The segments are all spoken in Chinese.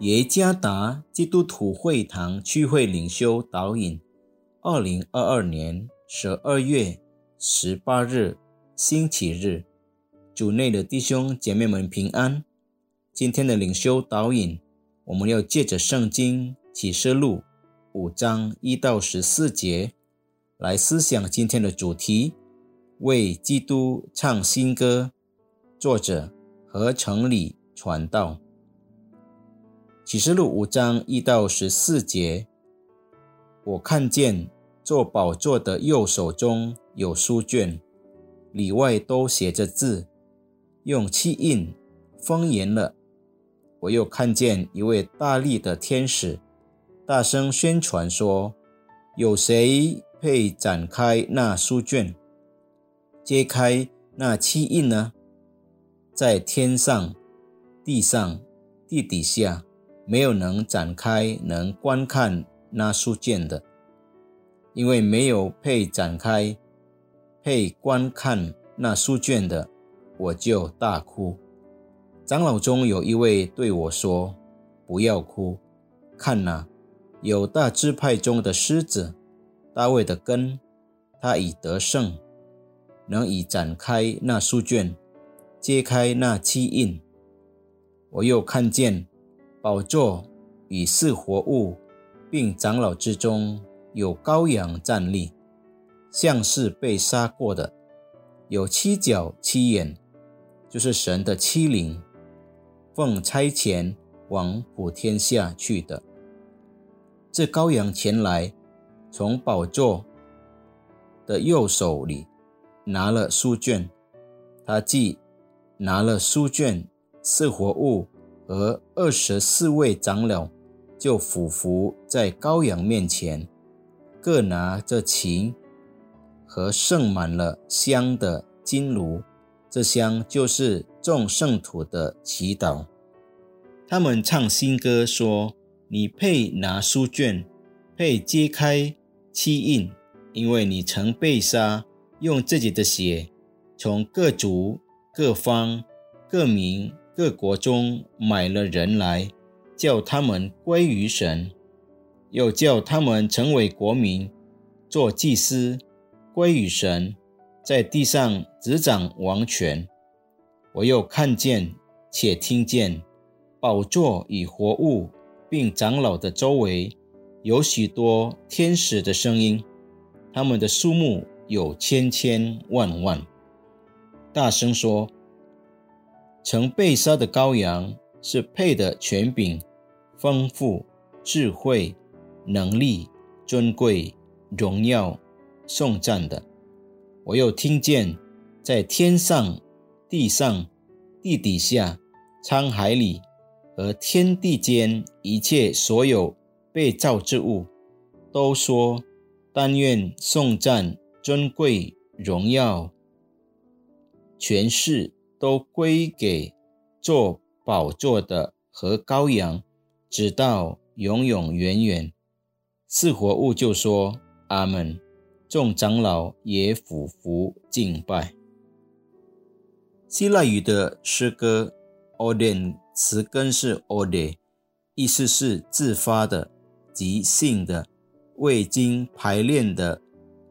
耶加达基督徒会堂聚会领袖导引，二零二二年十二月十八日星期日，主内的弟兄姐妹们平安。今天的领袖导引，我们要借着圣经启示录五章一到十四节来思想今天的主题：为基督唱新歌。作者何成礼传道。启示录五章一到十四节，我看见做宝座的右手中有书卷，里外都写着字，用漆印封严了。我又看见一位大力的天使，大声宣传说：“有谁配展开那书卷，揭开那漆印呢？在天上、地上、地底下。”没有能展开、能观看那书卷的，因为没有配展开、配观看那书卷的，我就大哭。长老中有一位对我说：“不要哭，看呐，有大支派中的狮子，大卫的根，他已得胜，能以展开那书卷，揭开那七印。”我又看见。宝座与四活物，并长老之中有羔羊站立，像是被杀过的，有七角七眼，就是神的七灵，奉差遣往普天下去的。这羔羊前来，从宝座的右手里拿了书卷，他既拿了书卷，四活物。而二十四位长老就俯伏在羔羊面前，各拿着琴和盛满了香的金炉，这香就是众圣徒的祈祷。他们唱新歌说：“你配拿书卷，配揭开七印，因为你曾被杀，用自己的血从各族、各方、各民。”各国中买了人来，叫他们归于神，又叫他们成为国民，做祭司，归于神，在地上执掌王权。我又看见且听见，宝座与活物，并长老的周围，有许多天使的声音，他们的数目有千千万万，大声说。曾被杀的羔羊是配的权柄、丰富、智慧、能力、尊贵、荣耀、颂赞的。我又听见，在天上、地上、地底下、沧海里和天地间一切所有被造之物，都说：但愿颂赞、尊贵、荣耀、权势。都归给做宝座的和羔羊，直到永永远远。四活物就说：“阿门。”众长老也俯伏敬拜。希腊语的诗歌 o d e n 词根是 “ode”，意思是自发的、即兴的、未经排练的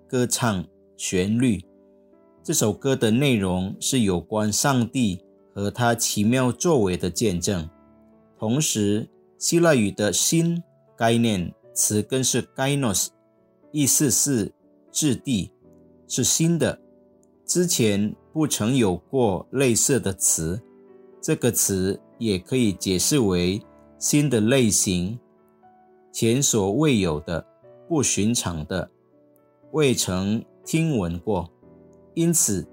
歌唱旋律。这首歌的内容是有关上帝和他奇妙作为的见证。同时，希腊语的新概念词根是 “gynos”，意思是质地，是新的，之前不曾有过类似的词。这个词也可以解释为新的类型，前所未有的、不寻常的、未曾听闻过。因此，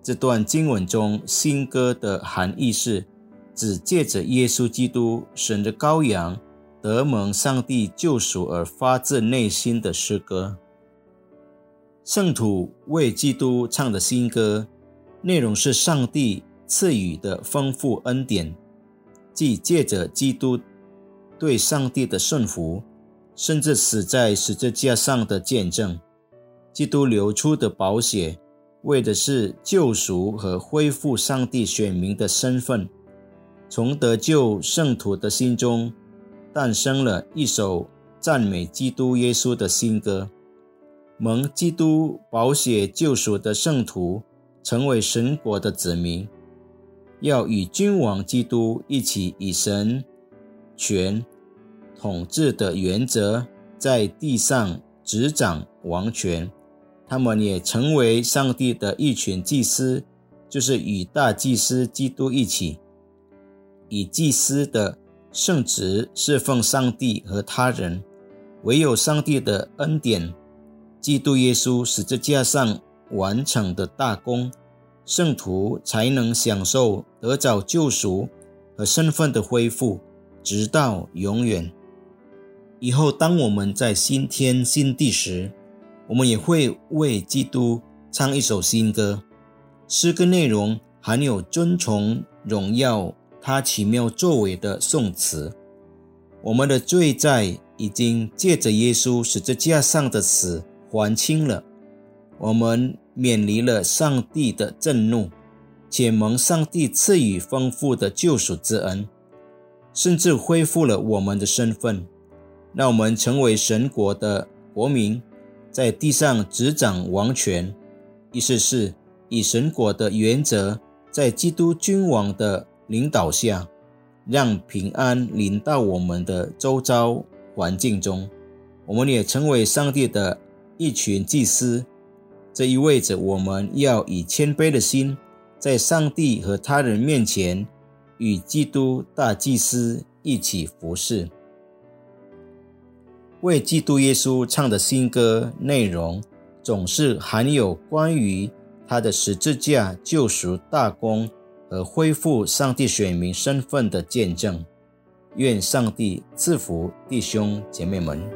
这段经文中新歌的含义是，只借着耶稣基督神的羔羊得蒙上帝救赎而发自内心的诗歌。圣徒为基督唱的新歌，内容是上帝赐予的丰富恩典，即借着基督对上帝的顺服，甚至死在十字架上的见证，基督流出的宝血。为的是救赎和恢复上帝选民的身份，从得救圣徒的心中诞生了一首赞美基督耶稣的新歌。蒙基督宝血救赎的圣徒，成为神国的子民，要与君王基督一起以神权统治的原则，在地上执掌王权。他们也成为上帝的一群祭司，就是与大祭司基督一起，以祭司的圣职侍奉上帝和他人。唯有上帝的恩典，基督耶稣十字架上完成的大功，圣徒才能享受得着救赎和身份的恢复，直到永远。以后，当我们在新天新地时，我们也会为基督唱一首新歌，诗歌内容含有尊崇、荣耀他奇妙作为的颂词。我们的罪债已经借着耶稣十字架上的死还清了，我们免离了上帝的震怒，且蒙上帝赐予丰富的救赎之恩，甚至恢复了我们的身份，让我们成为神国的国民。在地上执掌王权，意思是以神国的原则，在基督君王的领导下，让平安临到我们的周遭环境中。我们也成为上帝的一群祭司，这意味着我们要以谦卑的心，在上帝和他人面前，与基督大祭司一起服侍。为基督耶稣唱的新歌内容，总是含有关于他的十字架救赎大功和恢复上帝选民身份的见证。愿上帝赐福弟兄姐妹们。